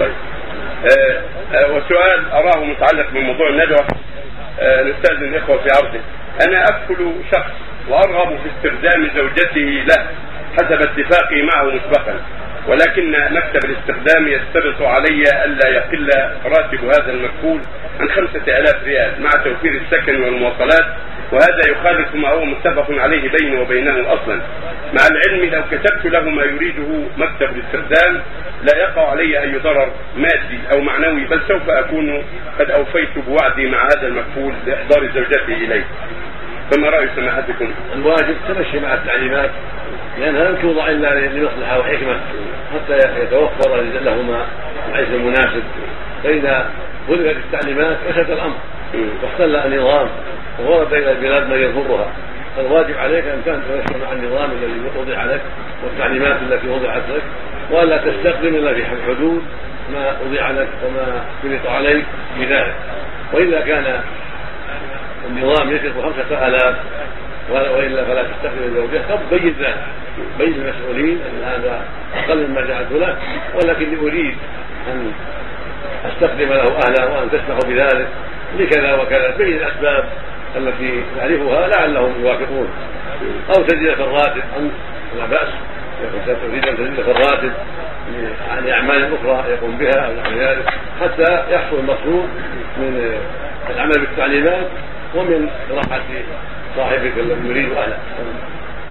طيب. آه آه وسؤال أراه متعلق بموضوع الندوة. آه نستاذن الإخوة في عرضه أنا ادخل شخص وأرغب في استخدام زوجته له حسب اتفاقي معه مسبقا ولكن مكتب الاستخدام يشترط علي ألا يقل راتب هذا المكفول عن خمسة آلاف ريال مع توفير السكن والمواصلات وهذا يخالف ما هو متفق عليه بيني وبينه أصلا. مع العلم لو كتبت له ما يريده مكتب الاستخدام لا يقع علي أي ضرر مادي أو معنوي بل سوف أكون قد أوفيت بوعدي مع هذا المكفول باحضار زوجته إليه. فما رأي سماحتكم؟ الواجب تمشي مع التعليمات لانها لم توضع إلا لمصلحة وحكمة حتى يتوفر لهما العيش المناسب. فإذا خلفت التعليمات فسد الأمر. واختل النظام. وورد إلى البلاد من يضرها. فالواجب عليك إن تمشي مع النظام الذي وضع لك والتعليمات التي وضعت لك والا تستخدم إلا في حدود ما وضع لك وما شرط عليك بذلك. واذا كان النظام يشرط خمسة آلاف وإلا فلا تستخدم الزوجة. طب بين ذلك. بين المسؤولين أن هذا أقل مما جعلته له ولكني أريد أن أستخدم له اهله وأن تسمحوا بذلك لكذا وكذا. بين الأسباب التي نعرفها لعلهم يوافقون. أو تزيد في الراتب لا بأس تريد ان تزيد في الراتب لاعمال أخرى يقوم بها أو نحو ذلك حتى يحصل المطلوب من العمل بالتعليمات ومن راحة صاحبك الذي يريد أهله.